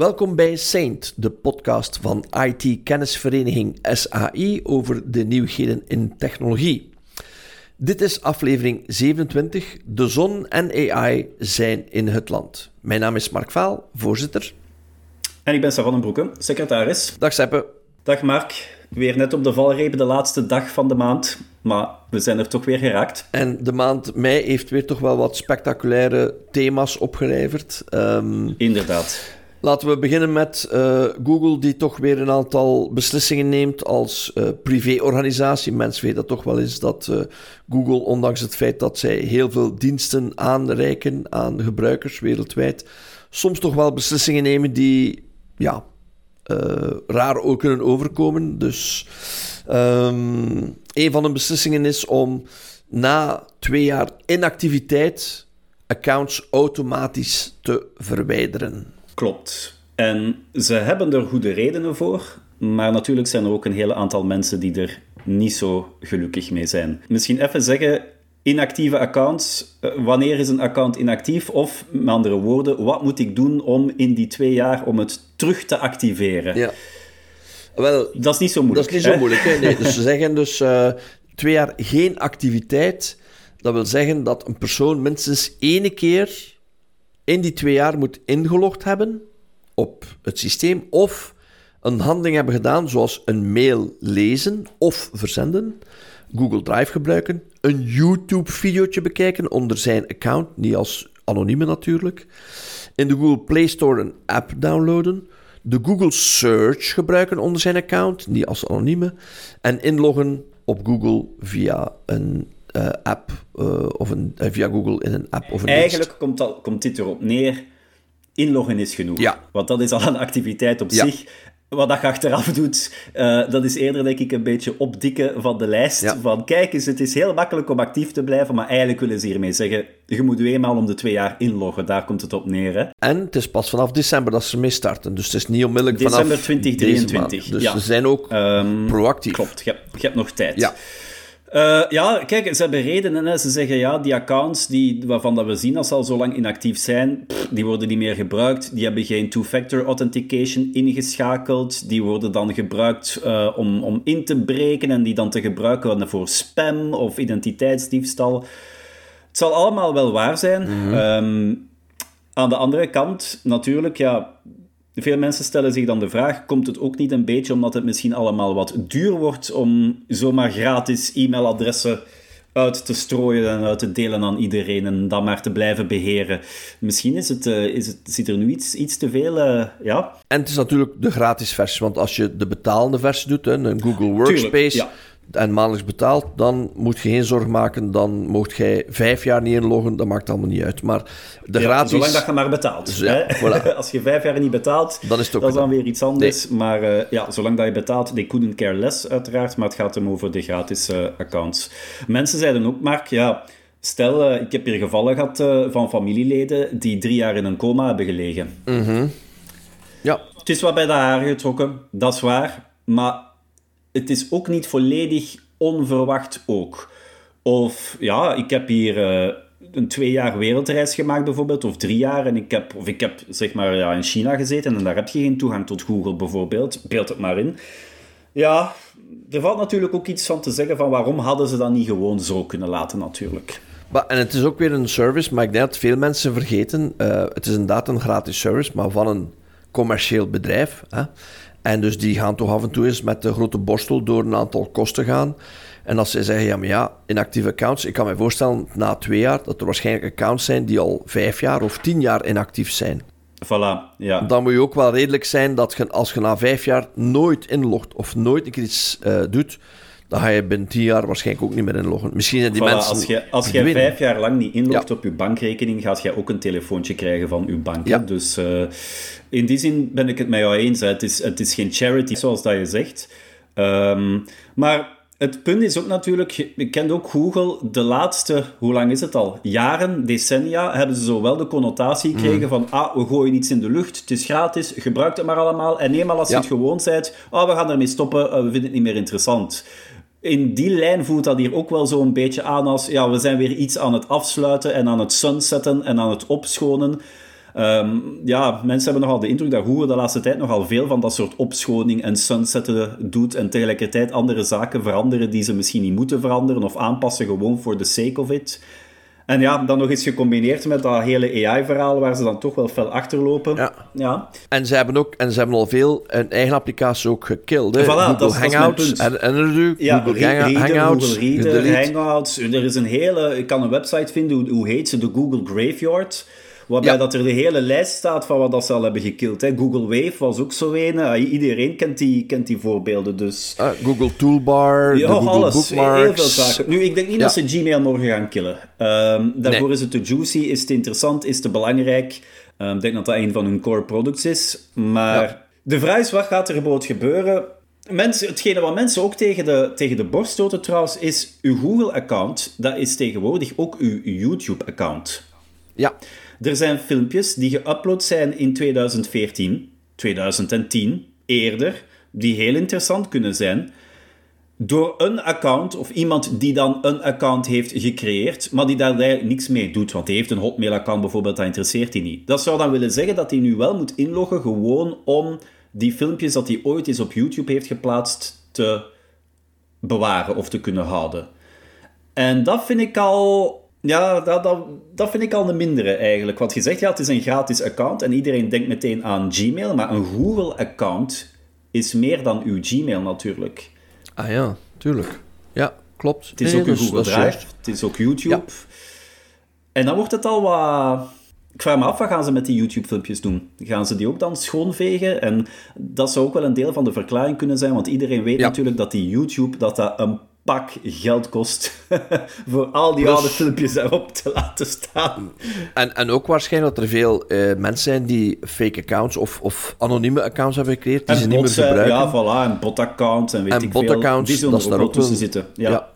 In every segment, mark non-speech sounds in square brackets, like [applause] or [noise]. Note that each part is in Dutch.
Welkom bij Saint, de podcast van IT-kennisvereniging SAI over de nieuwigheden in technologie. Dit is aflevering 27. De zon en AI zijn in het land. Mijn naam is Mark Vaal, voorzitter. En ik ben Savannah den Broeke, secretaris. Dag Seppe. Dag Mark. Weer net op de valreep de laatste dag van de maand. Maar we zijn er toch weer geraakt. En de maand mei heeft weer toch wel wat spectaculaire thema's opgeleverd. Um, Inderdaad. Laten we beginnen met uh, Google, die toch weer een aantal beslissingen neemt als uh, privéorganisatie. Mensen weten dat toch wel eens dat uh, Google, ondanks het feit dat zij heel veel diensten aanreiken aan gebruikers wereldwijd, soms toch wel beslissingen nemen die ja, raar ook kunnen overkomen. Dus um, een van de beslissingen is om na twee jaar inactiviteit accounts automatisch te verwijderen. Klopt. En ze hebben er goede redenen voor, maar natuurlijk zijn er ook een hele aantal mensen die er niet zo gelukkig mee zijn. Misschien even zeggen, inactieve accounts, eh, wanneer is een account inactief? Of met andere woorden, wat moet ik doen om in die twee jaar om het terug te activeren? Ja. Wel, dat is niet zo moeilijk. Dat is niet zo moeilijk. Hè? Nee, dus ze zeggen dus uh, twee jaar geen activiteit. Dat wil zeggen dat een persoon minstens één keer in die twee jaar moet ingelogd hebben op het systeem of een handeling hebben gedaan zoals een mail lezen of verzenden, Google Drive gebruiken, een YouTube-videootje bekijken onder zijn account, niet als anonieme natuurlijk, in de Google Play Store een app downloaden, de Google Search gebruiken onder zijn account, niet als anonieme, en inloggen op Google via een uh, app uh, of een, uh, via Google in een app of een Eigenlijk komt, al, komt dit erop neer. Inloggen is genoeg. Ja. Want dat is al een activiteit op ja. zich. Wat dat je achteraf doet, dat is eerder denk ik een beetje opdikken van de lijst. Ja. Van kijk eens, het is heel makkelijk om actief te blijven, maar eigenlijk willen ze hiermee zeggen, je moet nu eenmaal om de twee jaar inloggen. Daar komt het op neer. Hè? En het is pas vanaf december dat ze ermee starten. Dus het is niet onmiddellijk december vanaf 2023. Dus ja. ze zijn ook um, proactief. Klopt, je hebt, je hebt nog tijd. Ja. Uh, ja, kijk, ze hebben redenen. Hè. Ze zeggen ja, die accounts die, waarvan dat we zien dat ze al zo lang inactief zijn, pff, die worden niet meer gebruikt. Die hebben geen two-factor authentication ingeschakeld. Die worden dan gebruikt uh, om, om in te breken en die dan te gebruiken voor spam of identiteitsdiefstal. Het zal allemaal wel waar zijn. Mm -hmm. um, aan de andere kant, natuurlijk, ja, veel mensen stellen zich dan de vraag: komt het ook niet een beetje omdat het misschien allemaal wat duur wordt om zomaar gratis e-mailadressen uit te strooien en uit te delen aan iedereen en dan maar te blijven beheren? Misschien is het, uh, is het, zit er nu iets, iets te veel. Uh, ja. En het is natuurlijk de gratis versie, want als je de betalende versie doet, een Google Workspace. Tuurlijk, ja en maandelijks betaalt, dan moet je geen zorg maken. Dan mocht jij vijf jaar niet inloggen, dat maakt allemaal niet uit. Maar de ja, gratis... Zolang dat je maar betaalt. Dus, ja, voilà. [laughs] Als je vijf jaar niet betaalt, dan is het ook dat is dan weer iets anders. Nee. Maar uh, ja, zolang dat je betaalt, they couldn't care less uiteraard, maar het gaat hem over de gratis uh, accounts. Mensen zeiden ook, Mark, ja... Stel, uh, ik heb hier gevallen gehad van familieleden die drie jaar in een coma hebben gelegen. Mm -hmm. Ja. Het is wat bij de haren getrokken, dat is waar. Maar het is ook niet volledig onverwacht ook. Of ja, ik heb hier uh, een twee jaar wereldreis gemaakt bijvoorbeeld, of drie jaar, en ik heb, of ik heb zeg maar ja, in China gezeten en daar heb je geen toegang tot Google bijvoorbeeld. Beeld het maar in. Ja, er valt natuurlijk ook iets van te zeggen van waarom hadden ze dat niet gewoon zo kunnen laten natuurlijk. Maar, en het is ook weer een service, maar ik denk dat veel mensen vergeten, uh, het is inderdaad een gratis service, maar van een commercieel bedrijf. Hè? En dus die gaan toch af en toe eens met de grote borstel door een aantal kosten gaan. En als zij zeggen, ja, maar ja, inactieve accounts, ik kan me voorstellen na twee jaar dat er waarschijnlijk accounts zijn die al vijf jaar of tien jaar inactief zijn. Voilà, ja. Dan moet je ook wel redelijk zijn dat je, als je na vijf jaar nooit inlogt of nooit iets uh, doet, dan ga je binnen tien jaar waarschijnlijk ook niet meer inloggen. Misschien zijn die voilà, mensen... Als je, als je vijf jaar lang niet inlogt ja. op je bankrekening, gaat je ook een telefoontje krijgen van je bank. Ja. Dus uh, in die zin ben ik het met jou eens. Hè. Het, is, het is geen charity, zoals dat je zegt. Um, maar het punt is ook natuurlijk, je kent ook Google, de laatste, hoe lang is het al? Jaren, decennia, hebben ze zowel de connotatie gekregen mm. van, ah, we gooien iets in de lucht, het is gratis, gebruik het maar allemaal. En eenmaal als ja. je het gewoon bent, ah, oh, we gaan ermee stoppen, uh, we vinden het niet meer interessant in die lijn voelt dat hier ook wel zo'n beetje aan als ja, we zijn weer iets aan het afsluiten en aan het sunsetten en aan het opschonen. Ehm, ja, mensen hebben nogal de indruk dat Google de laatste tijd nogal veel van dat soort opschoning en sunsetten doet en tegelijkertijd andere zaken veranderen die ze misschien niet moeten veranderen of aanpassen gewoon voor the sake of it. En ja, dan nog eens gecombineerd met dat hele AI-verhaal waar ze dan toch wel fel achterlopen. Ja. ja. En ze hebben ook, en ze hebben al veel een eigen applicatie ook. Hè? Voilà, Google dat, Hangouts. En, en er ja, Google Reader, Hangouts. Google Reader, Hangouts. Er is een hele, ik kan een website vinden, hoe, hoe heet ze? De Google Graveyard. Waarbij dat er de hele lijst staat van wat dat ze al hebben gekild. Hè. Google Wave was ook zo een. Ah, iedereen kent die, kent die voorbeelden. Dus. Ah, Google Toolbar, ja, Google alles. Bookmarks. Heel veel zaken. Nu, ik denk niet dat ze Gmail morgen gaan killen. Um, daarvoor is het te juicy, is te interessant, is te belangrijk. Um, ik denk dat dat een van hun core products is. Maar de vraag is, wat gaat er bijvoorbeeld gebeuren? Mensen, hetgene wat mensen ook tegen de, tegen de borst stoten trouwens, is uw Google-account, dat is tegenwoordig ook uw YouTube-account. Ja. Er zijn filmpjes die geüpload zijn in 2014, 2010, eerder, die heel interessant kunnen zijn. Door een account, of iemand die dan een account heeft gecreëerd, maar die daar niks mee doet. Want hij heeft een Hotmail-account bijvoorbeeld, dat interesseert hij niet. Dat zou dan willen zeggen dat hij nu wel moet inloggen, gewoon om die filmpjes dat hij ooit eens op YouTube heeft geplaatst te bewaren of te kunnen houden. En dat vind ik al ja, dat, dat, dat vind ik al een mindere eigenlijk. Want je zegt, ja, het is een gratis account en iedereen denkt meteen aan Gmail, maar een Google-account is meer dan uw Gmail natuurlijk. Ah ja, tuurlijk. Ja, klopt. Het is ook een Google Drive, het is ook YouTube. En dan wordt het al wat... Ik vraag me af, wat gaan ze met die YouTube-filmpjes doen? Gaan ze die ook dan schoonvegen? En dat zou ook wel een deel van de verklaring kunnen zijn, want iedereen weet natuurlijk dat die YouTube dat dat een pak geld kost [laughs] voor al die oude filmpjes erop te laten staan. En, en ook waarschijnlijk dat er veel uh, mensen zijn die fake accounts of, of anonieme accounts hebben gecreëerd die ze niet meer gebruiken. Ja, voilà, een bot-account en weet en ik bot veel. Die zullen er ook tussen zitten. ja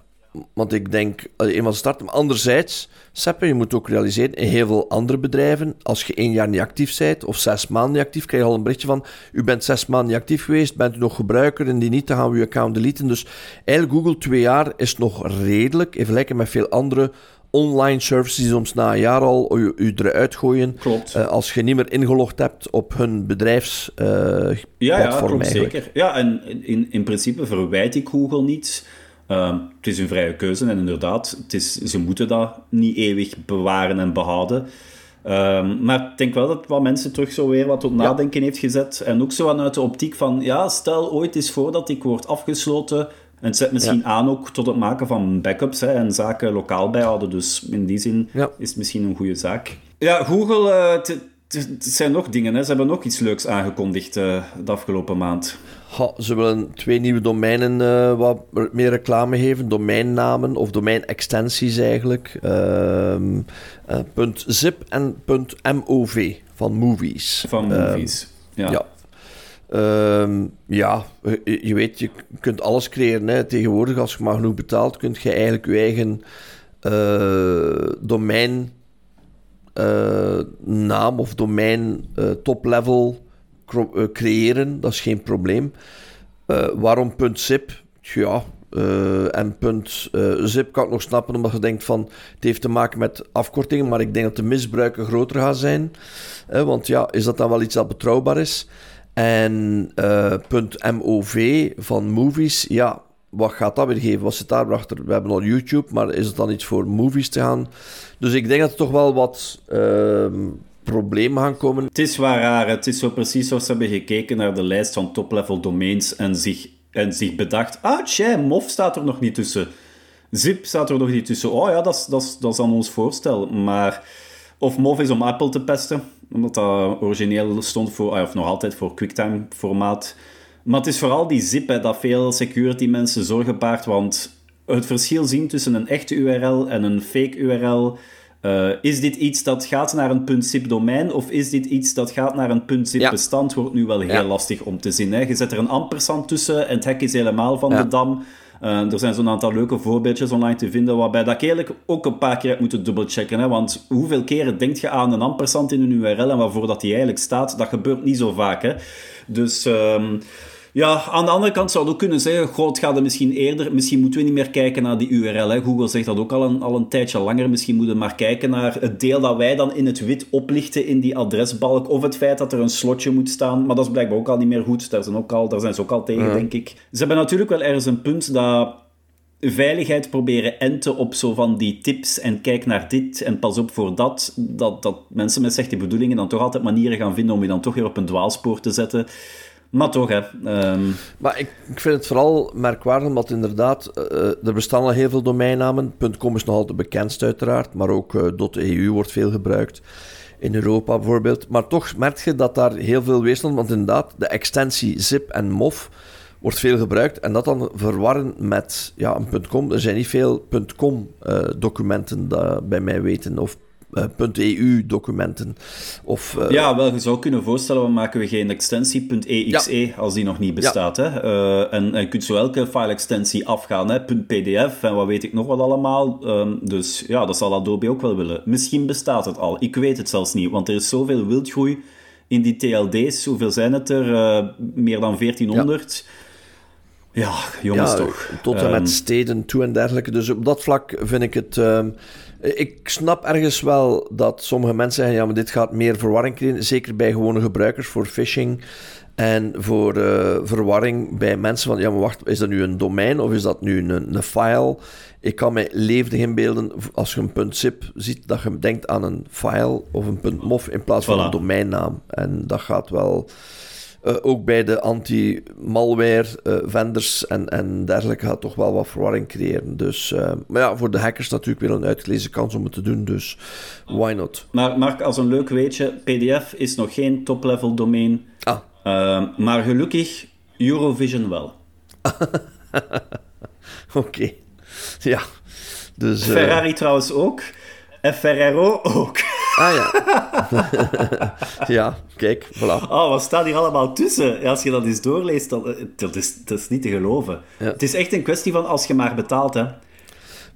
want ik denk, eenmaal starten. Maar anderzijds, Seppe, je moet ook realiseren, in heel veel andere bedrijven, als je één jaar niet actief bent, of zes maanden niet actief, krijg je al een berichtje van, u bent zes maanden niet actief geweest, bent u nog gebruiker, en die niet, dan gaan we uw account deleten. Dus eigenlijk Google twee jaar is nog redelijk, in vergelijking met veel andere online services die soms na een jaar al u, u eruit gooien. Klopt. Uh, als je niet meer ingelogd hebt op hun bedrijfsplatform. Uh, ja, ja, klopt zeker. Ja, en in, in principe verwijt ik Google niet Ehm, het is een vrije keuze en inderdaad, het is, ze moeten dat niet eeuwig bewaren en behouden. Ehm, maar ik denk wel dat wat mensen terug zo weer wat tot nadenken heeft gezet. En ook zo vanuit de optiek van, ja, stel ooit eens voor dat ik word afgesloten. En het zet misschien aan ook tot het maken van backups hè, en zaken lokaal bijhouden. Dus in die zin is het misschien een goede zaak. Ja, Google, uh, het zijn nog dingen. Hè. Ze hebben nog iets leuks aangekondigd uh, de afgelopen maand. ze willen twee nieuwe domeinen uh, wat meer reclame geven. Domeinnamen of domeinextensies eigenlijk. Uh, .zip en .mov van movies. Van movies, ja. ja. Ehm, ja, je, weet, je kunt alles creëren. Hè. Tegenwoordig, als je maar genoeg betaalt, kun je eigenlijk je eigen domein uh, naam of domein uh, top-level uh, creëren. Dat is geen probleem. waarom .zip? Ja, en .zip kan ik nog snappen, omdat je denkt van... Het heeft te maken met afkortingen, maar ik denk dat de misbruiken groter gaan zijn. want ja, is dat dan wel iets dat betrouwbaar is? En .mov van movies, ja wat gaat dat weer geven? Wat zit daarachter? We hebben al YouTube, maar is het dan iets voor movies te gaan? Dus ik denk dat er toch wel wat uh, problemen gaan komen. Het is waar raar. Het is zo precies zoals ze hebben gekeken naar de lijst van top-level domains en zich, en zich bedacht... Ah, tja, MOF staat er nog niet tussen. Zip staat er nog niet tussen. Oh ja, dat is, dat is, dat is aan ons voorstel. Maar... Of MOV is om Apple te pesten, omdat dat origineel stond voor... Ah, of nog altijd voor QuickTime-formaat... Maar het is vooral die zip hè, dat veel security mensen zorgen baart, want het verschil zien tussen een echte URL en een fake URL. Uh, eh, is dit iets dat gaat naar een .zip domein of is dit iets dat gaat naar een .zip bestand? Wordt nu wel heel lastig om te zien. Hè? Je zet er een ampersand tussen en het hek is helemaal van de dam. Uh, er zijn zo'n aantal leuke voorbeeldjes online te vinden, waarbij dat ik eigenlijk ook een paar keer heb moeten dubbelchecken. Hè? Want hoeveel keren denk je aan een ampersand in een URL en waarvoor dat die eigenlijk staat? Dat gebeurt niet zo vaak. Hè? Dus... Um, Ja, aan de andere kant zou het ook kunnen zeggen, god, het gaat er misschien eerder, misschien moeten we niet meer kijken naar die URL. Hè. Google zegt dat ook al een, al een tijdje langer. Misschien moeten we maar kijken naar het deel dat wij dan in het wit oplichten in die adresbalk, of het feit dat er een slotje moet staan. Maar dat is blijkbaar ook al niet meer goed. Daar zijn, ook al, daar zijn ze ook al tegen, denk ik. Ze hebben natuurlijk wel ergens een punt dat veiligheid proberen enten op zo van die tips en kijk naar dit en pas op voor dat, dat, dat mensen met slechte bedoelingen dan toch altijd manieren gaan vinden om je dan toch weer op een dwaalspoor te zetten. Maar toch, hè. Ehm, maar ik, ik, vind het vooral merkwaardig, omdat inderdaad, uh, er bestaan al heel veel domeinnamen. .com is nog altijd bekendst, uiteraard, maar ook uh, .eu wordt veel gebruikt. In Europa bijvoorbeeld. Maar toch merk je dat daar heel veel weerstand... Want inderdaad, de extensie zip en mof wordt veel gebruikt. En dat dan verwarren met ja, een .com. Er zijn niet veel .com-documenten uh, bij mij weten. Of .eu-documenten. Of, uh... Ja, wel, je zou kunnen voorstellen, we maken we geen extensie .exe ja. als die nog niet bestaat. Hè? Uh, en, en je kunt zo elke file-extensie afgaan, hè? .pdf en wat weet ik nog wat allemaal. Um, dus ja, dat zal Adobe ook wel willen. Misschien bestaat het al, ik weet het zelfs niet, want er is zoveel wildgroei in die TLD's. Hoeveel zijn het er? Uh, meer dan 1400. Ja. Ja, jongens ja, toch. Tot en met um, steden toe en dergelijke. Dus op dat vlak vind ik het... Um, ik snap ergens wel dat sommige mensen zeggen: ja, maar dit gaat meer verwarring creëren. Zeker bij gewone gebruikers voor phishing. En voor uh, verwarring bij mensen van, ja, maar wacht, is dat nu een domein of is dat nu een, een file? Ik kan mij levendig inbeelden, als je een .zip ziet, dat je denkt aan een file of een .mof in plaats van een domeinnaam. En dat gaat wel... Uh, ook bij de anti-malware uh, vendors en, en dergelijke gaat toch wel wat verwarring creëren. Dus, uh, maar ja, voor de hackers natuurlijk weer een uitgelezen kans om het te doen, dus why not? Maar Mark, als een leuk weetje, PDF is nog geen top-level domein. Ah. maar gelukkig Eurovision wel. [laughs] Oké, okay. ja. Dus, Ferrari trouwens ook. En Ferrero ook. Ah ja. [laughs] ja, kijk, voilà. Oh, wat staat hier allemaal tussen? Ja, als je dat eens doorleest, dan, dat, is, dat is niet te geloven. Ja. Het is echt een kwestie van als je maar betaalt, hè.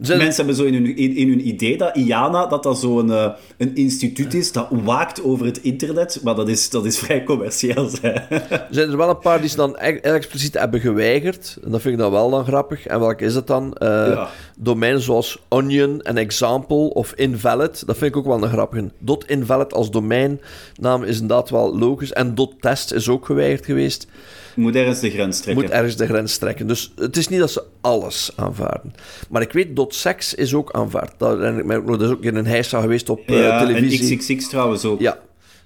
Zijn... Mensen hebben zo in hun, in, in, hun idee dat IANA dat dat zo'n uh, een instituut is dat waakt over het internet, maar dat is, dat is vrij commercieel. [laughs] Er zijn er wel een paar die ze dan expliciet hebben geweigerd. En dat vind ik dan wel dan grappig. En welke is het dan? Uh, ja. Domeinen zoals Onion en Example of Invalid. Dat vind ik ook wel een grappige. Dot Invalid als domeinnaam is inderdaad wel logisch. En Dot Test is ook geweigerd geweest. Moet ergens de grens trekken. Moet ergens de grens trekken. Dus het is niet dat ze alles aanvaarden. Maar ik weet, .sex is ook aanvaard. Dat, er is ook in een heisa geweest op ja, uh, televisie. en XXX trouwens ook. Ja,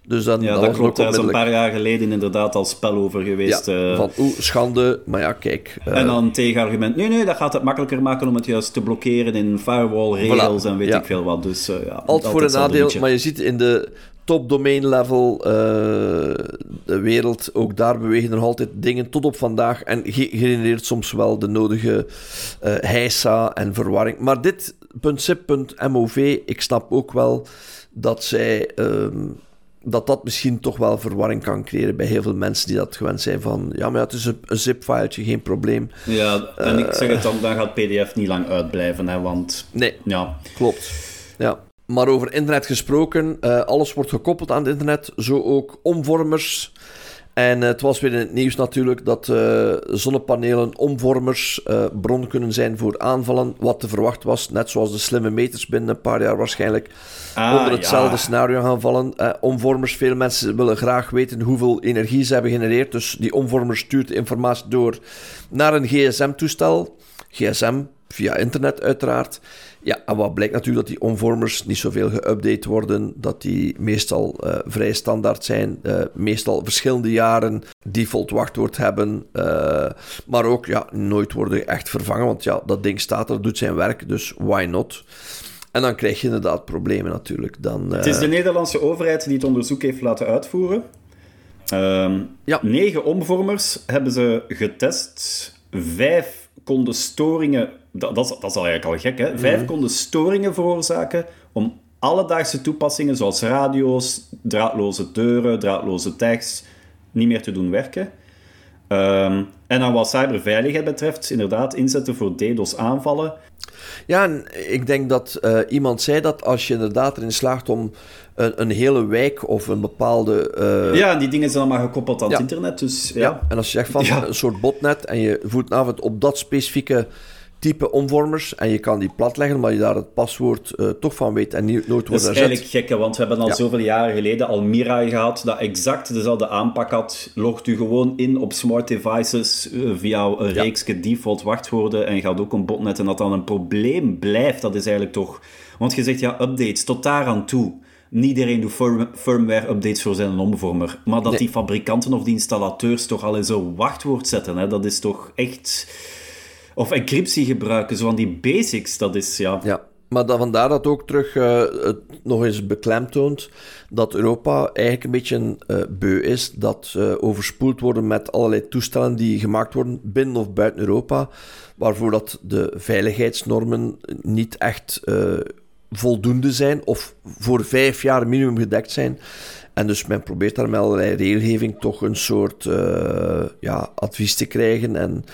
dus dan, ja, dat, dat klopt. Daar is een paar jaar geleden inderdaad al spel over geweest. Ja, uh, van oeh, schande, maar ja, kijk. Uh, en dan tegenargument, nee, nee, dat gaat het makkelijker maken om het juist te blokkeren in firewall rails voilà, en weet ja. ik veel wat. Dus uh, ja, altijd voor een nadeel, maar je ziet in de top domain level de wereld, ook daar bewegen er altijd dingen tot op vandaag en ge genereert soms wel de nodige heisa en verwarring. Maar dit .zip.mov, ik snap ook wel dat zij... Um, dat dat misschien toch wel verwarring kan creëren bij heel veel mensen die dat gewend zijn van ja, maar het is een, een zip-filetje, geen probleem. Ja, en uh, ik zeg het dan, dan gaat PDF niet lang uitblijven, hè, want... Nee, ja. klopt. Ja. Maar over internet gesproken, uh, alles wordt gekoppeld aan het internet, zo ook omvormers. En uh, het was weer in het nieuws natuurlijk dat uh, zonnepanelen, omvormers, uh, bron kunnen zijn voor aanvallen. Wat te verwachten was, net zoals de slimme meters binnen een paar jaar waarschijnlijk ah, onder hetzelfde ja. scenario gaan vallen. omvormers, veel mensen willen graag weten hoeveel energie ze hebben genereerd. Dus die omvormer stuurt informatie door naar een gsm-toestel. GSM, via internet uiteraard. Ja, en wat blijkt natuurlijk dat die omvormers niet zoveel geüpdate worden, dat die meestal uh, vrij standaard zijn, uh, meestal verschillende jaren default wachtwoord hebben, uh, maar ook ja, nooit worden echt vervangen, want ja, dat ding staat er, doet zijn werk, dus why not? En dan krijg je inderdaad problemen natuurlijk. Dan, het is de Nederlandse overheid die het onderzoek heeft laten uitvoeren. Um, ja. Negen omvormers hebben ze getest, vijf konden storingen dat, dat, is, dat is al eigenlijk al gek, hè? Vijf mm. konden storingen veroorzaken om alledaagse toepassingen zoals radio's, draadloze deuren, draadloze tags niet meer te doen werken. Um, en dan wat cyberveiligheid betreft, inderdaad, inzetten voor DDoS-aanvallen. Ja, en ik denk dat uh, iemand zei dat als je inderdaad erin slaagt om een, een hele wijk of een bepaalde... Uh... Ja, die dingen zijn allemaal gekoppeld aan het internet, dus ja. ja. En als je zegt van een soort botnet en je voert avond op dat specifieke type omvormers en je kan die platleggen, maar je daar het paswoord uh, toch van weet en niet, nooit wordt Dat is eigenlijk gekke, want we hebben al zoveel jaren geleden al Mirai gehad, dat exact dezelfde aanpak had. Logt u gewoon in op smart devices uh, via een ja. reeks default wachtwoorden en gaat ook een botnet en dat dan een probleem blijft, dat is eigenlijk toch... Want je zegt, ja, updates, tot daar aan toe. Niet iedereen doet firm firmware-updates voor zijn omvormer. Maar dat die fabrikanten of die installateurs toch al in zo'n wachtwoord zetten, hè, dat is toch echt of encryptie gebruiken, zo van die basics, dat is ja. Ja, maar dat, vandaar dat ook terug uh, het nog eens beklemtoont dat Europa eigenlijk een beetje uh, beu is dat uh, overspoeld worden met allerlei toestellen die gemaakt worden binnen of buiten Europa, waarvoor dat de veiligheidsnormen niet echt voldoende zijn of voor vijf jaar minimum gedekt zijn. En dus men probeert daar met allerlei regelgeving toch een soort uh, ja, advies te krijgen. En,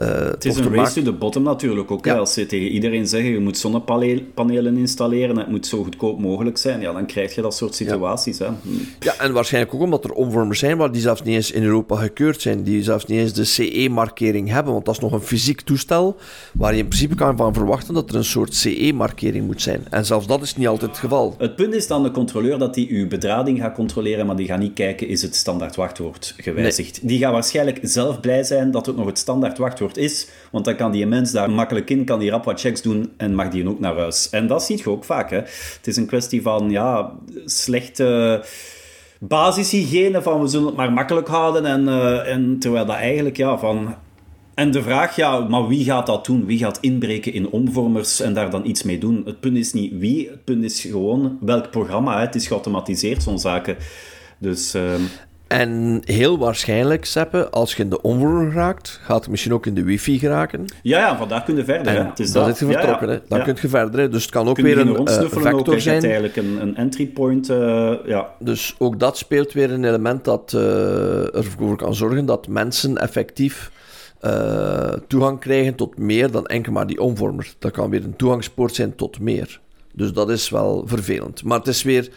uh, het is een race to the bottom natuurlijk ook. Als ze tegen iedereen zeggen, je moet zonnepanelen installeren, het moet zo goedkoop mogelijk zijn, ja, dan krijg je dat soort situaties. Ja, hè. ja en waarschijnlijk ook omdat er omvormers zijn waar die zelfs niet eens in Europa gekeurd zijn, die zelfs niet eens de CE-markering hebben, want dat is nog een fysiek toestel waar je in principe kan van verwachten dat er een soort CE-markering moet zijn. En zelfs dat is niet altijd het geval. Het punt is dan de controleur dat die uw bedrading gaat controleren controleren, maar die gaan niet kijken, is het standaard wachtwoord gewijzigd. Die gaan waarschijnlijk zelf blij zijn dat het nog het standaard wachtwoord is, want dan kan die mens daar makkelijk in, kan die rap wat checks doen en mag die ook naar huis. En dat zie je ook vaak. Hè. Het is een kwestie van ja, slechte basishygiëne, van we zullen het maar makkelijk houden, en, uh, en terwijl dat eigenlijk ja, van en de vraag, ja, maar wie gaat dat doen? Wie gaat inbreken in omvormers en daar dan iets mee doen? Het punt is niet wie, het punt is gewoon welk programma. Het is geautomatiseerd, zo'n zaken. Dus... Ehm, en heel waarschijnlijk, Seppe, als je in de omvormer raakt, gaat het misschien ook in de wifi geraken. Ja, ja vandaar kun je verder. Hè. Het is dat. is je vertrokken, hè. Dan kun je verder. Hè. Dus het kan ook weer een uh, vector ook, zijn. eigenlijk een, een entry point, uh, ja. Dus ook dat speelt weer een element dat uh, ervoor kan zorgen dat mensen effectief uh, toegang krijgen tot meer dan enkel maar die omvormer. Dat kan weer een toegangspoort zijn tot meer. Dus dat is wel vervelend. Maar het is weer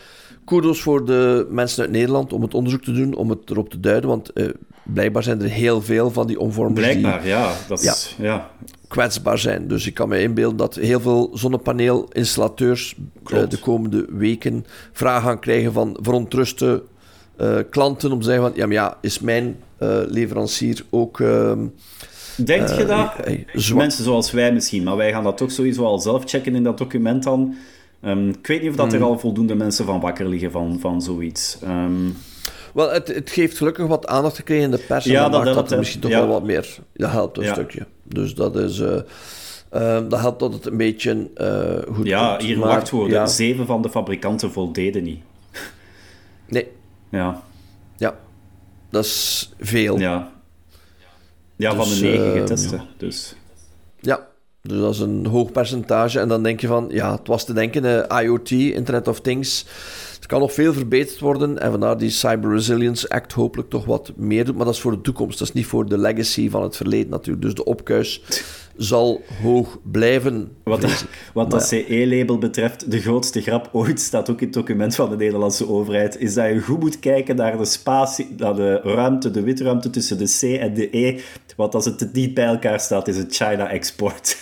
kudos voor de mensen uit Nederland om het onderzoek te doen, om het erop te duiden. Want uh, blijkbaar zijn er heel veel van die omvormers blijkbaar, die ja, dat is, ja, kwetsbaar zijn. Dus ik kan me inbeelden dat heel veel zonnepaneelinstallateurs uh, de komende weken vragen gaan krijgen van verontruste klanten om te zeggen van ja, maar ja, is mijn leverancier ook ehm, Denk je dat? Mensen zoals wij misschien, maar wij gaan dat toch sowieso al zelf checken in dat document dan. Um, ik weet niet of dat er hmm. al voldoende mensen van wakker liggen van, van zoiets. Um, wel, het, het geeft gelukkig wat aandacht gekregen in de pers. Ja, en dat, maakt dat er misschien toch wel wat meer. Dat helpt een stukje. Dus dat is. Uh, dat helpt dat het een beetje uh, goed Ja, komt. hier maar, wachtwoorden. Ja. Zeven van de fabrikanten voldeden niet. Ja. Ja. Dat is veel. Ja. Ja, van de dus, negen ehm, getesten. Dus. Ja, dus dat is een hoog percentage. En dan denk je van, ja, het was te denken, uh, IoT, Internet of Things. Het kan nog veel verbeterd worden. En vandaar die Cyber Resilience Act hopelijk toch wat meer doet. Maar dat is voor de toekomst. Dat is niet voor de legacy van het verleden natuurlijk. Dus de opkuis zal hoog blijven. Wat, dat, wat dat CE-label betreft, de grootste grap ooit staat ook in het document van de Nederlandse overheid, is dat je goed moet kijken naar de spatie, naar de ruimte, de witruimte tussen de C en de E. Want als het niet bij elkaar staat, is het China-export.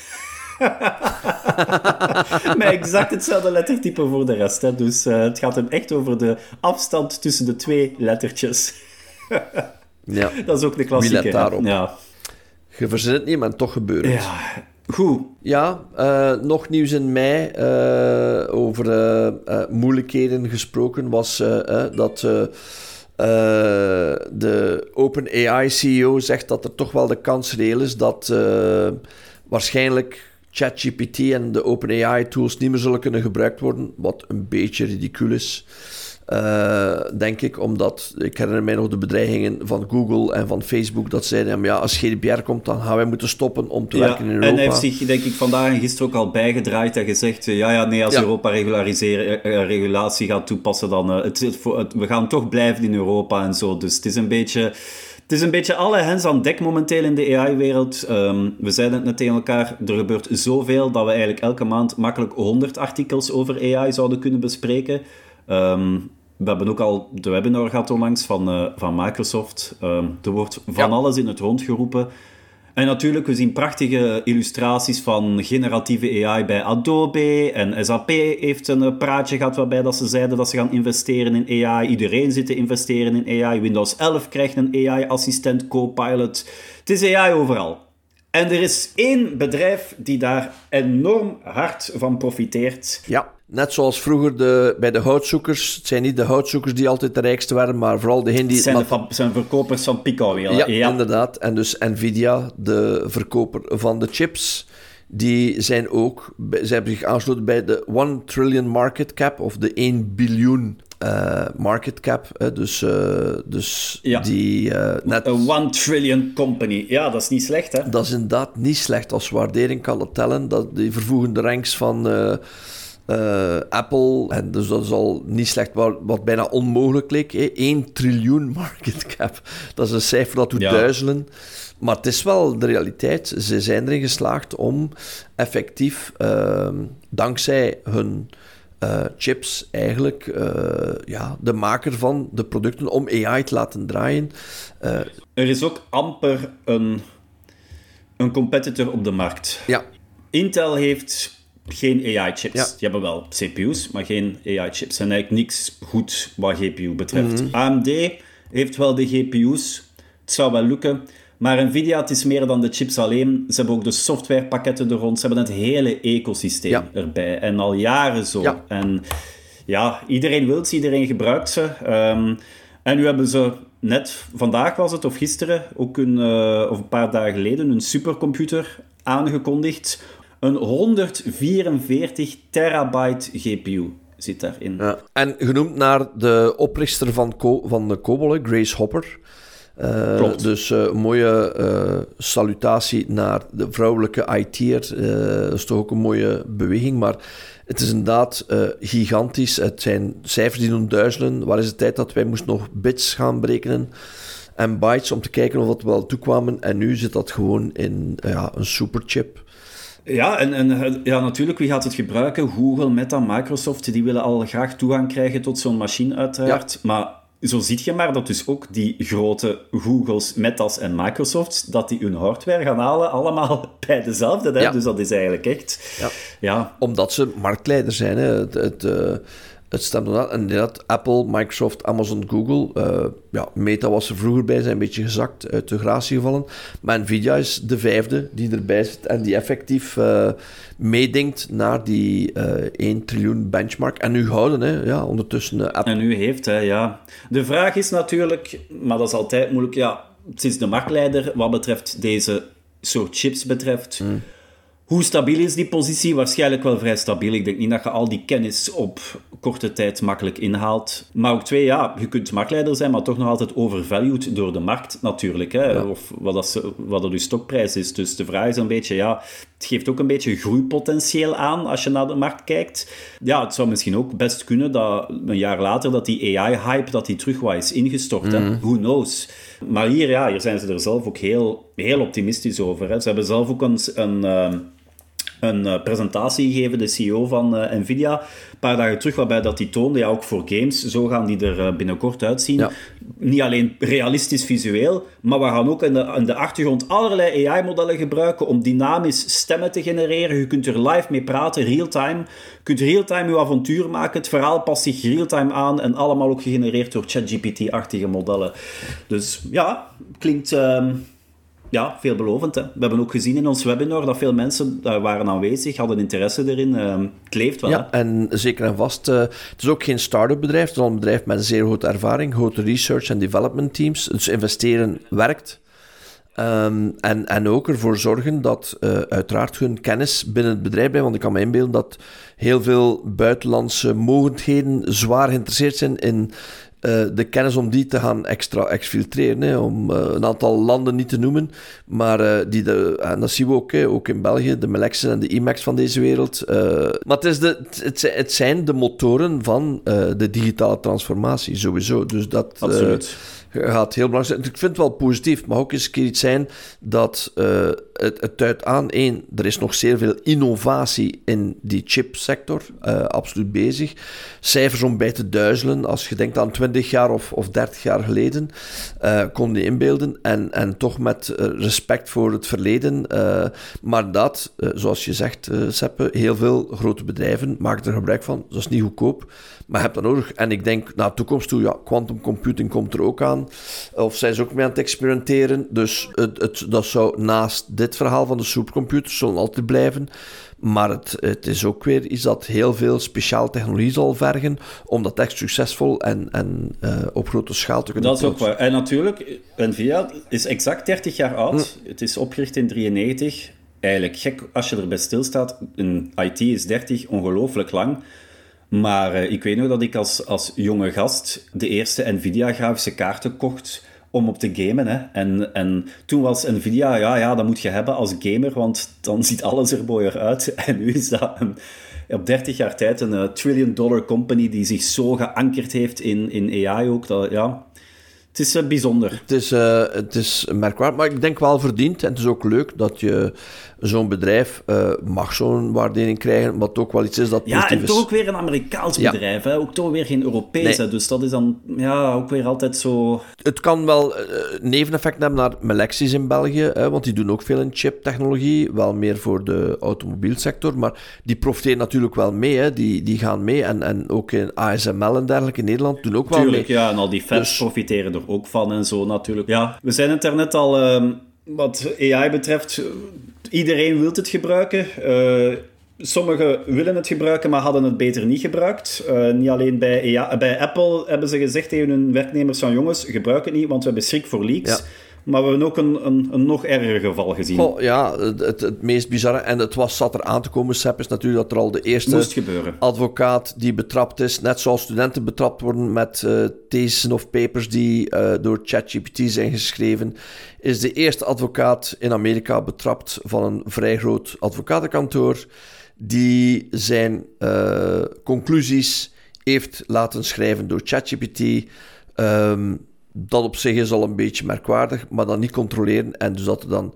[laughs] Met exact hetzelfde lettertype voor de rest. Hè. Dus uh, het gaat hem echt over de afstand tussen de twee lettertjes. [laughs] ja. Dat is ook de klassieke. daarop? Ja. Je verzint het niet, maar toch gebeurt het. Ja, goed. Ja, uh, nog nieuws in mei uh, over moeilijkheden gesproken was dat de OpenAI-CEO zegt dat er toch wel de kans reëel is dat waarschijnlijk ChatGPT en de OpenAI-tools niet meer zullen kunnen gebruikt worden, wat een beetje ridicuul is. Uh, denk ik, omdat ik herinner mij nog de bedreigingen van Google en van Facebook dat zeiden, ja, als GDPR komt, dan gaan wij moeten stoppen om te werken in Europa. En hij heeft zich, denk ik, vandaag en gisteren ook al bijgedraaid en gezegd, ja, ja, nee, als Europa regulariseren, uh, regulatie gaat toepassen, dan uh, het, het, we gaan toch blijven in Europa en zo. Dus het is een beetje Het is een beetje alle hens aan dek momenteel in de AI-wereld. Ehm, we zeiden het net tegen elkaar, er gebeurt zoveel dat we eigenlijk elke maand makkelijk 100 artikels over AI zouden kunnen bespreken. Ehm, we hebben ook al de webinar gehad onlangs van, uh, van Microsoft. Um, er wordt van alles in het rond geroepen. En natuurlijk, we zien prachtige illustraties van generatieve AI bij Adobe. En SAP heeft een eh, praatje gehad waarbij dat ze zeiden dat ze gaan investeren in AI. Iedereen zit te investeren in AI. Windows 11 krijgt een AI-assistent, Copilot. Het is AI overal. En er is één bedrijf die daar enorm hard van profiteert. Ja. Net zoals vroeger de, bij de houtzoekers. Het zijn niet de houtzoekers die altijd de rijkste waren, maar vooral degenen die... Het zijn, de zijn verkopers van Pico. Ja, ja, inderdaad. En dus Nvidia, de verkoper van de chips, die zijn ook... Ze hebben zich aangesloten bij de 1 trillion market cap, of de 1 biljoen uh, market cap. Hè, dus uh, dus ja. die... Uh, net... Een 1 trillion company. Ja, dat is niet slecht, hè? Dat is inderdaad niet slecht. Als waardering kan dat tellen. Dat, die vervoegen de ranks van uh, Apple, en dus dat is al niet slecht, wat, wat bijna onmogelijk leek. Hè? 1 triljoen [laughs] market cap. Dat is een cijfer dat doet duizelen. Maar het is wel de realiteit. Ze zijn erin geslaagd om effectief, uh, dankzij hun uh, chips, eigenlijk uh, ja, de maker van de producten om AI te laten draaien. er is ook amper een, een competitor op de markt. Ja. Intel heeft geen AI-chips. Die hebben wel CPU's, maar geen AI-chips. En eigenlijk niks goed wat GPU betreft. Mhm. AMD heeft wel de GPU's. Het zou wel lukken. Maar Nvidia, het is meer dan de chips alleen. Ze hebben ook de softwarepakketten er rond. Ze hebben het hele ecosysteem erbij. En al jaren zo. En ja, iedereen wil ze, iedereen gebruikt ze. Ehm, en nu hebben ze net, vandaag was het, of gisteren, ook een, uh, of een paar dagen geleden, een supercomputer aangekondigd een 144 terabyte GPU zit daarin. Ja. En genoemd naar de oprichter van, van de COBOL, Grace Hopper. Uh, dus een mooie uh, salutatie naar de vrouwelijke IT'er. dat is toch ook een mooie beweging. Maar het is inderdaad gigantisch. Het zijn cijfers die doen duizelen. Waar is het tijd dat wij moesten nog bits gaan berekenen? En bytes om te kijken of dat wel toekwamen. En nu zit dat gewoon in ja, een superchip. Ja, en, en ja, natuurlijk, wie gaat het gebruiken? Google, Meta, Microsoft, die willen al graag toegang krijgen tot zo'n machine, uiteraard. Maar zo zie je maar dat dus ook die grote Googles, Metas en Microsofts, dat die hun hardware gaan halen, allemaal [laughs] bij dezelfde. Hè? Dus dat is eigenlijk echt... Ja. ja. Omdat ze marktleider zijn. Hè? Het, het uh het stemt. En inderdaad, Apple, Microsoft, Amazon, Google. Uh, ja, Meta was er vroeger bij, zijn een beetje gezakt, uit de gratie gevallen. Maar Nvidia is de vijfde die erbij zit en die effectief uh, meedenkt naar die uh, eh, 1 triljoen benchmark. En nu houden, hè, ja, ondertussen. Apple. En nu heeft, hè, ja. De vraag is natuurlijk, maar dat is altijd moeilijk, ja, sinds de marktleider wat betreft deze soort chips betreft. Mm. Hoe stabiel is die positie? Waarschijnlijk wel vrij stabiel. Ik denk niet dat je al die kennis op korte tijd makkelijk inhaalt. Maar ook twee, ja, je kunt marktleider zijn, maar toch nog altijd overvalued door de markt natuurlijk. Hè? Of wat dat, wat dat je stokprijs is. Dus de vraag is een beetje, ja, het geeft ook een beetje groeipotentieel aan als je naar de markt kijkt. Ja, het zou misschien ook best kunnen dat een jaar later dat die AI-hype dat die terug wat is ingestort. Hè? Mhm. Who knows? Maar hier, ja, hier zijn ze er zelf ook heel, heel optimistisch over. Hè? Ze hebben zelf ook een... een ehm, een uh, presentatie gegeven, de CEO van uh, Nvidia, een paar dagen terug, waarbij dat die toonde, ja, ook voor games, zo gaan die er uh, binnenkort uitzien. Niet alleen realistisch visueel, maar we gaan ook in de, in de achtergrond allerlei AI-modellen gebruiken om dynamisch stemmen te genereren. Je kunt er live mee praten, real-time. Je kunt real-time je avontuur maken. Het verhaal past zich real-time aan en allemaal ook gegenereerd door ChatGPT-achtige modellen. Dus ja, klinkt... Ehm, ja, veelbelovend. Hè? We hebben ook gezien in ons webinar dat veel mensen daar waren aanwezig, hadden interesse erin. Uh, het leeft wel. Ja, en zeker en vast. Uh, het is ook geen start-up bedrijf, het is een bedrijf met een zeer grote ervaring, grote research en development teams. Dus investeren werkt. Um, en, en ook ervoor zorgen dat uh, uiteraard hun kennis binnen het bedrijf blijft. Want ik kan me inbeelden dat heel veel buitenlandse mogendheden zwaar geïnteresseerd zijn in uh, de kennis om die te gaan extra exfiltreren. Hè, om uh, een aantal landen niet te noemen. Maar uh, die de, en dat zien we ook, hè, ook in België, de Melexen en de IMAX van deze wereld. maar het, is de, het, het, zijn de motoren van de digitale transformatie, sowieso. Dus dat, Absoluut gaat heel belangrijk. Ik vind het wel positief, maar ook eens een keer iets zijn dat uh, het, het duidt aan. één, er is nog zeer veel innovatie in die chipsector, uh, absoluut bezig. Cijfers om bij te duizelen, als je denkt aan 20 jaar of, of 30 jaar geleden, uh, kon je inbeelden. En, en toch met respect voor het verleden. maar dat, zoals je zegt, Seppe, heel veel grote bedrijven maken er gebruik van. Dat is niet goedkoop. Maar je hebt dat nodig. En ik denk naar de toekomst toe, ja, quantum computing komt er ook aan. Of zijn ze ook mee aan het experimenteren. Dus het, het, dat zou naast dit verhaal van de supercomputers zullen altijd blijven. Maar het, het is ook weer iets dat heel veel speciaal technologie zal vergen om dat echt succesvol en, en uh, op grote schaal te kunnen Dat is ook waar. En natuurlijk, Nvidia is exact 30 jaar oud. Hm. Het is opgericht in 93. Eigenlijk gek als je erbij stilstaat. Een IT is 30, ongelooflijk lang. Maar uh, ik weet nog dat ik als, als jonge gast de eerste Nvidia-grafische kaarten kocht om op te gamen. Hè. En, en toen was Nvidia, ja, ja, dat moet je hebben als gamer, want dan [laughs] ziet alles er mooier uit. En nu is dat op 30 jaar tijd een uh, trillion dollar company die zich zo geankerd heeft in, in AI ook. Dat, ja, het is uh, bijzonder. Het is, uh, het is merkwaardig, maar ik denk wel verdiend. En het is ook leuk dat je zo'n bedrijf uh, mag zo'n waardering krijgen, wat ook wel iets is dat Ja, en toch ook weer een Amerikaans bedrijf, hè? ook toch weer geen Europees. Dus dat is dan ja, ook weer altijd zo... Het kan wel uh, neveneffect hebben naar Melexis in België, hè, want die doen ook veel in chiptechnologie, wel meer voor de automobielsector, maar die profiteren natuurlijk wel mee, hè. Die, die gaan mee. En, en ook in ASML en dergelijke in Nederland doen ook wel Tuurlijk, mee. ja, en al die fans dus... profiteren er ook van en zo natuurlijk. Ja, we zijn het er al... Uh, wat AI betreft, iedereen wil het gebruiken. Uh, sommigen willen het gebruiken, maar hadden het beter niet gebruikt. Uh, niet alleen bij, AI, bij Apple hebben ze gezegd tegen hun werknemers van jongens, gebruik het niet, want we hebben schrik voor leaks. Maar we hebben ook een, een, een nog erger geval gezien. Oh, ja, het, het, meest bizarre, en het was, zat er aan te komen, Sepp, is natuurlijk dat er al de eerste advocaat die betrapt is, net zoals studenten betrapt worden met uh, theses of papers die uh, door ChatGPT zijn geschreven, is de eerste advocaat in Amerika betrapt van een vrij groot advocatenkantoor, die zijn uh, conclusies heeft laten schrijven door ChatGPT. Um, dat op zich is al een beetje merkwaardig, maar dan niet controleren. En dus dat er dan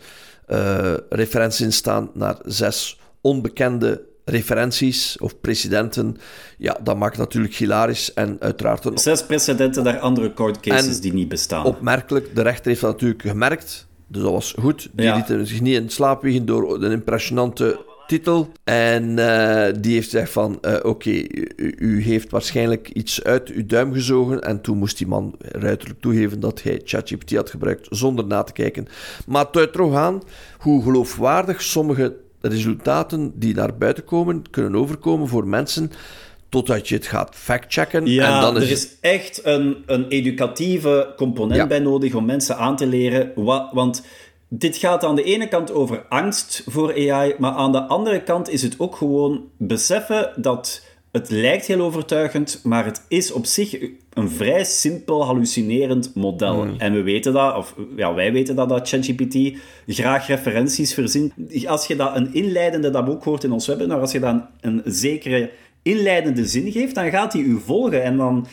uh, referenties in staan naar zes onbekende referenties of precedenten, ja, dat maakt natuurlijk hilarisch en uiteraard... Een... Zes precedenten naar andere court cases die niet bestaan. opmerkelijk, de rechter heeft dat natuurlijk gemerkt, dus dat was goed. Die ja. lieten zich niet in slaap wiegen door een impressionante titel. En uh, die heeft gezegd van, uh, oké, okay, u, u, heeft waarschijnlijk iets uit uw duim gezogen. En toen moest die man ruiterlijk toegeven dat hij ChatGPT had gebruikt, zonder na te kijken. Maar het aan hoe geloofwaardig sommige resultaten die naar buiten komen, kunnen overkomen voor mensen totdat je het gaat factchecken. Ja, en dan is er is echt een, een educatieve component ja. bij nodig om mensen aan te leren. Wat, want dit gaat aan de ene kant over angst voor AI, maar aan de andere kant is het ook gewoon beseffen dat het lijkt heel overtuigend, maar het is op zich een vrij simpel hallucinerend model. Mm. En we weten dat, of ja, wij weten dat, dat ChatGPT graag referenties verzint. Als je dat een inleidende, dat ook hoort in ons webinar, als je dat een, een zekere inleidende zin geeft, dan gaat hij u volgen en dan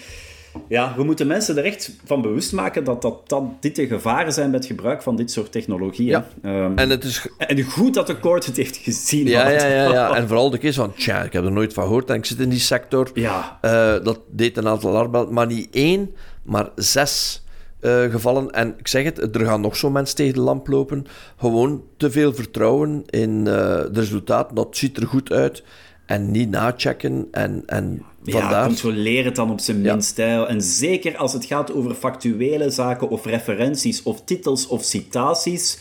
ja, we moeten mensen er echt van bewust maken dat, dat, dat dit de gevaren zijn met het gebruik van dit soort technologieën. Ja. Um, en, het is... en goed dat de court het heeft gezien. Ja, ja, ja, ja, [laughs] En vooral de keer van, tja, ik heb er nooit van gehoord en ik zit in die sector. Ja. Uh, dat deed een aantal alarmbellen, maar niet één, maar zes uh, gevallen. En ik zeg het, er gaan nog zo mensen tegen de lamp lopen. Gewoon te veel vertrouwen in uh, de resultaten. Dat ziet er goed uit. En niet nachecken en... en Vandaar... Ja, controleer het dan op zijn minst. Ja. En zeker als het gaat over factuele zaken of referenties of titels of citaties.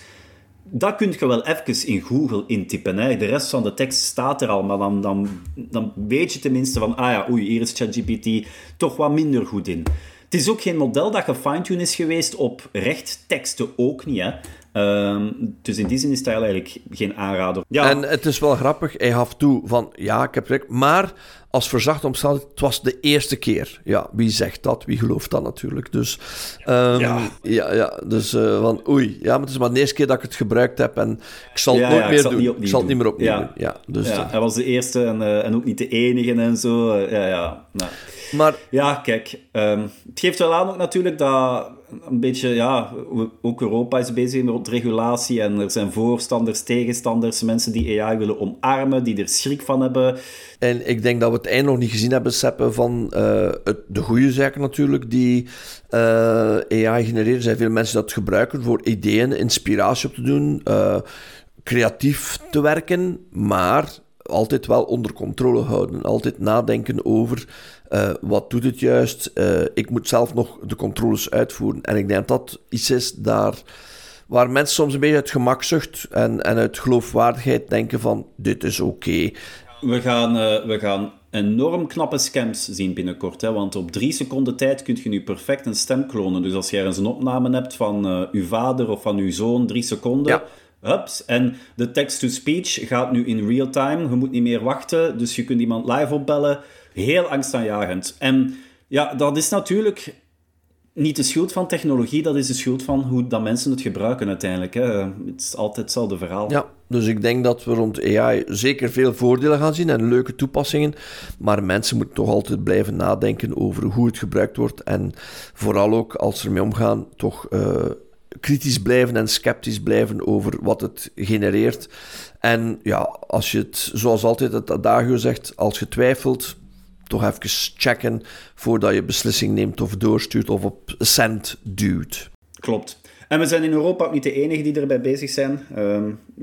Dat kun je wel even in Google intypen. Hè. De rest van de tekst staat er al, maar dan, dan, dan weet je tenminste van... Ah ja, oei, hier is ChatGPT toch wat minder goed in. Het is ook geen model dat gefine-tuned is geweest op rechtteksten, ook niet. Hè. Um, dus in die zin is het eigenlijk geen aanrader. Ja. En het is wel grappig, hij gaf toe van ja, ik heb recht, maar als verzachte omstandigheid, het was de eerste keer. Ja, wie zegt dat? Wie gelooft dat natuurlijk? Dus, um, ja. ja. Ja, dus uh, van oei, ja, maar het is maar de eerste keer dat ik het gebruikt heb en ik zal het ja, nooit ja, meer doen. Niet ik zal het niet meer opnieuw doen. Ja, dus, ja, hij was de eerste en, uh, en ook niet de enige en zo. Uh, ja, ja. Nou. Maar, ja, kijk, um, het geeft wel aan ook natuurlijk dat een beetje, ja, ook Europa is bezig met regulatie en er zijn voorstanders, tegenstanders, mensen die AI willen omarmen, die er schrik van hebben. En ik denk dat we het eind nog niet gezien hebben, Seppe, van uh, de goede zaken natuurlijk die uh, AI genereren. Er zijn veel mensen dat gebruiken voor ideeën, inspiratie op te doen, uh, creatief te werken, maar altijd wel onder controle houden. Altijd nadenken over uh, wat doet het juist. Uh, ik moet zelf nog de controles uitvoeren. En ik denk dat iets is daar waar mensen soms een beetje uit gemakzucht en, en uit geloofwaardigheid denken van dit is oké. Okay. We, gaan, uh, we gaan enorm knappe scams zien binnenkort. Hè? Want op drie seconden tijd kun je nu perfect een stem klonen. Dus als je ergens een opname hebt van uw vader of van uw zoon, drie seconden... Ja Hups. En de text-to-speech gaat nu in real time. Je moet niet meer wachten, dus je kunt iemand live opbellen. Heel angstaanjagend. En ja, dat is natuurlijk niet de schuld van technologie, dat is de schuld van hoe dat mensen het gebruiken uiteindelijk. Hè. Het is altijd hetzelfde verhaal. Ja, dus ik denk dat we rond AI zeker veel voordelen gaan zien en leuke toepassingen. Maar mensen moeten toch altijd blijven nadenken over hoe het gebruikt wordt. En vooral ook als ze ermee omgaan, toch. Uh, kritisch blijven en sceptisch blijven over wat het genereert. En ja, als je het, zoals altijd het adagio zegt, als je twijfelt, toch even checken voordat je beslissing neemt of doorstuurt of op cent duwt. Klopt. En we zijn in Europa ook niet de enige die erbij bezig zijn. Uh,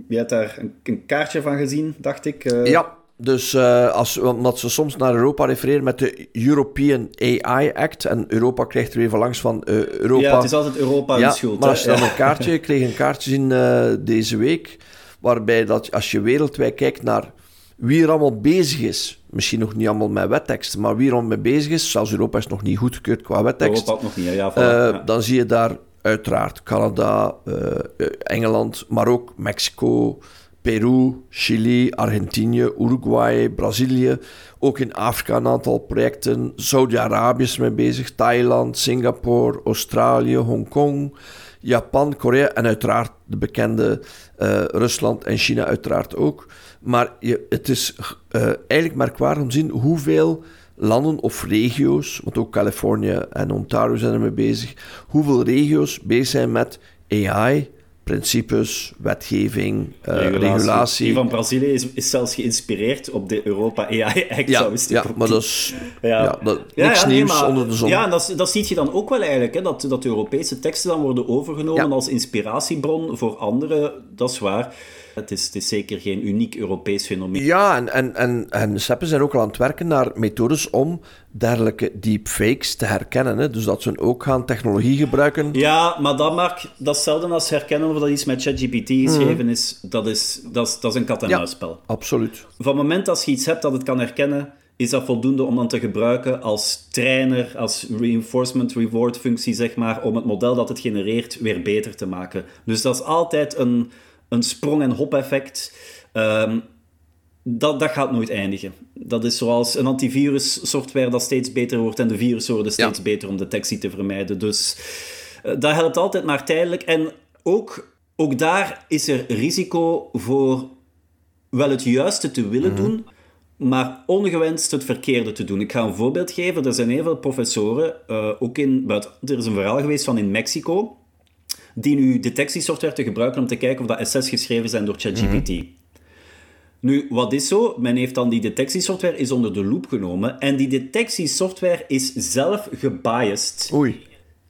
je hebt daar een, een, kaartje van gezien, dacht ik. Uh... Ja, dus uh, als, omdat ze soms naar Europa refereren met de European AI Act. En Europa krijgt er even langs van uh, Europa. Ja, het is altijd Europa ja, schuld. Maar als je dan een kaartje, ik [laughs] kreeg een kaartje zien uh, deze week. Waarbij dat als je wereldwijd kijkt naar wie er allemaal bezig is. Misschien nog niet allemaal met wetteksten, maar wie er allemaal mee bezig is. Zelfs Europa is nog niet goedgekeurd qua wettekst. Europa nog niet, ja. Voilà, ja. Dan zie je daar uiteraard Canada, Engeland, maar ook Mexico. Peru, Chili, Argentinië, Uruguay, Brazilië. Ook in Afrika een aantal projecten. Saudi-Arabië is mee bezig. Thailand, Singapore, Australië, Hongkong, Japan, Korea en uiteraard de bekende uh, Rusland en China uiteraard ook. Maar je, het is uh, eigenlijk merkwaardig om te zien hoeveel landen of regio's, want ook Californië en Ontario zijn ermee bezig, hoeveel regio's bezig zijn met AI, principes, wetgeving, uh, regulatie. Die van Brazilië is, is zelfs geïnspireerd op de Europa AI Act. Ja, ja maar dat is [laughs] ja. ja dat, niks nieuws onder de zon. Ja, en dat, dat zie je dan ook wel eigenlijk, hè, dat, dat Europese teksten dan worden overgenomen als inspiratiebron voor anderen. Dat is waar. Het is, het is zeker geen uniek Europees fenomeen. Ja, en, en, en, en SEPPen zijn ook al aan het werken naar methodes om dergelijke deepfakes te herkennen. Hè? Dus dat ze ook gaan technologie gebruiken. Ja, maar dat, Mark, dat is zelden als herkennen of dat iets met ChatGPT geschreven is. Dat is, dat is, dat is een kat-en-muisspel. Ja, absoluut. Van het moment dat je iets hebt dat het kan herkennen, is dat voldoende om dan te gebruiken als trainer, als reinforcement reward functie, zeg maar, om het model dat het genereert weer beter te maken. Dus dat is altijd een een sprong- en hop-effect. Um, dat, dat gaat nooit eindigen. Dat is zoals een antivirus-software dat steeds beter wordt en de virussen worden steeds beter om detectie te vermijden. Dus uh, dat helpt altijd maar tijdelijk. En ook, ook daar is er risico voor wel het juiste te willen mhm. doen, maar ongewenst het verkeerde te doen. Ik ga een voorbeeld geven. Er zijn heel veel professoren, uh, ook in. Er is een verhaal geweest van in Mexico die nu detectiesoftware te gebruiken om te kijken of dat essays geschreven zijn door ChatGPT. Mhm. Nu, wat is zo? Men heeft dan die detectiesoftware is onder de loep genomen en die detectiesoftware is zelf gebiased. Oei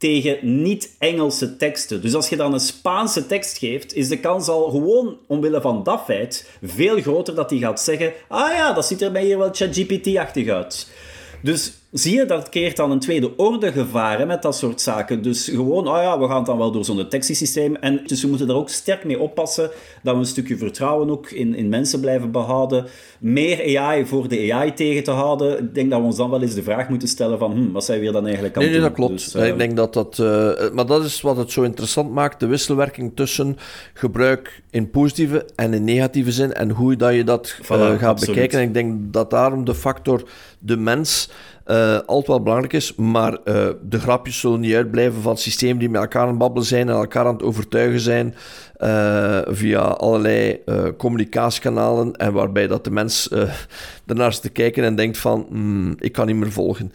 tegen niet-Engelse teksten. Dus als je dan een Spaanse tekst geeft, is de kans al gewoon omwille van dat feit veel groter dat hij gaat zeggen: Ah ja, dat ziet er bij hier wel ChatGPT-achtig uit. Dus zie je, dat creëert dan een tweede orde gevaren met dat soort zaken. Dus gewoon, oh ja, we gaan dan wel door zo'n detectiesysteem. En dus we moeten daar ook sterk mee oppassen dat we een stukje vertrouwen ook in, in mensen blijven behouden. Meer AI voor de AI tegen te houden. Ik denk dat we ons dan wel eens de vraag moeten stellen van, hm, wat zijn we hier dan eigenlijk aan nee, nee, dat klopt. Dus, uh... Ik denk dat dat... Uh, maar dat is wat het zo interessant maakt, de wisselwerking tussen gebruik in positieve en in negatieve zin en hoe dat je dat voilà, uh, gaat bekijken. En ik denk dat daarom de factor de mens uh, altijd wel belangrijk is. Maar de grapjes zullen niet uitblijven van systemen die met elkaar aan het babbelen zijn en elkaar aan het overtuigen zijn via allerlei communicatiekanalen. En waarbij dat de mens [laughs] ernaar zit te kijken en denkt van, hmm, ik kan niet meer volgen.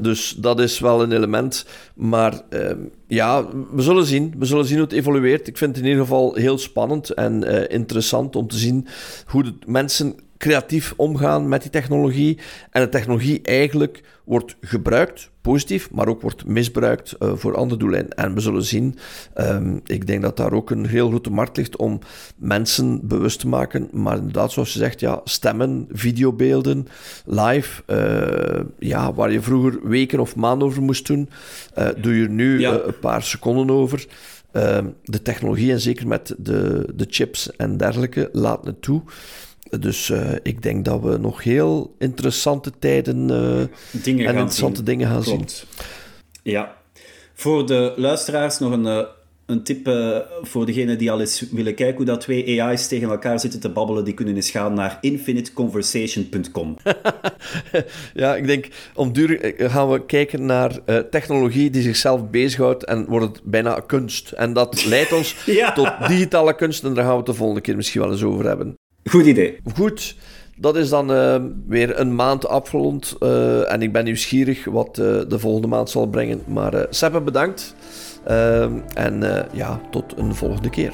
dus dat is wel een element. Maar ehm, ja, we zullen zien. We zullen zien hoe het evolueert. Ik vind het in ieder geval heel spannend en interessant om te zien hoe de mensen creatief omgaan met die technologie. En de technologie eigenlijk wordt gebruikt, positief, maar ook wordt misbruikt uh, voor andere doelen. En we zullen zien, um, ik denk dat daar ook een heel grote markt ligt om mensen bewust te maken. Maar inderdaad, zoals je zegt, ja, stemmen, videobeelden, live, uh, ja, waar je vroeger weken of maanden over moest doen, uh, doe je nu ja. een paar seconden over. Ehm, de technologie en zeker met de, de chips en dergelijke laat het toe. Dus uh, ik denk dat we nog heel interessante tijden uh, dingen en interessante zien. dingen gaan Klopt. zien. Ja. Voor de luisteraars nog een, uh, een tip voor degenen die al eens willen kijken hoe dat twee AI's tegen elkaar zitten te babbelen. Die kunnen eens gaan naar infiniteconversation.com. [laughs] ja, ik denk om duur gaan we kijken naar technologie die zichzelf bezighoudt en wordt het bijna kunst. En dat leidt ons [laughs] ja. tot digitale kunst en daar gaan we het de volgende keer misschien wel eens over hebben. Goed idee. Goed. Dat is dan uh, weer een maand afgerond. Uh, en ik ben nieuwsgierig wat uh, de volgende maand zal brengen. Maar Seppe, bedankt. en ja, tot een volgende keer.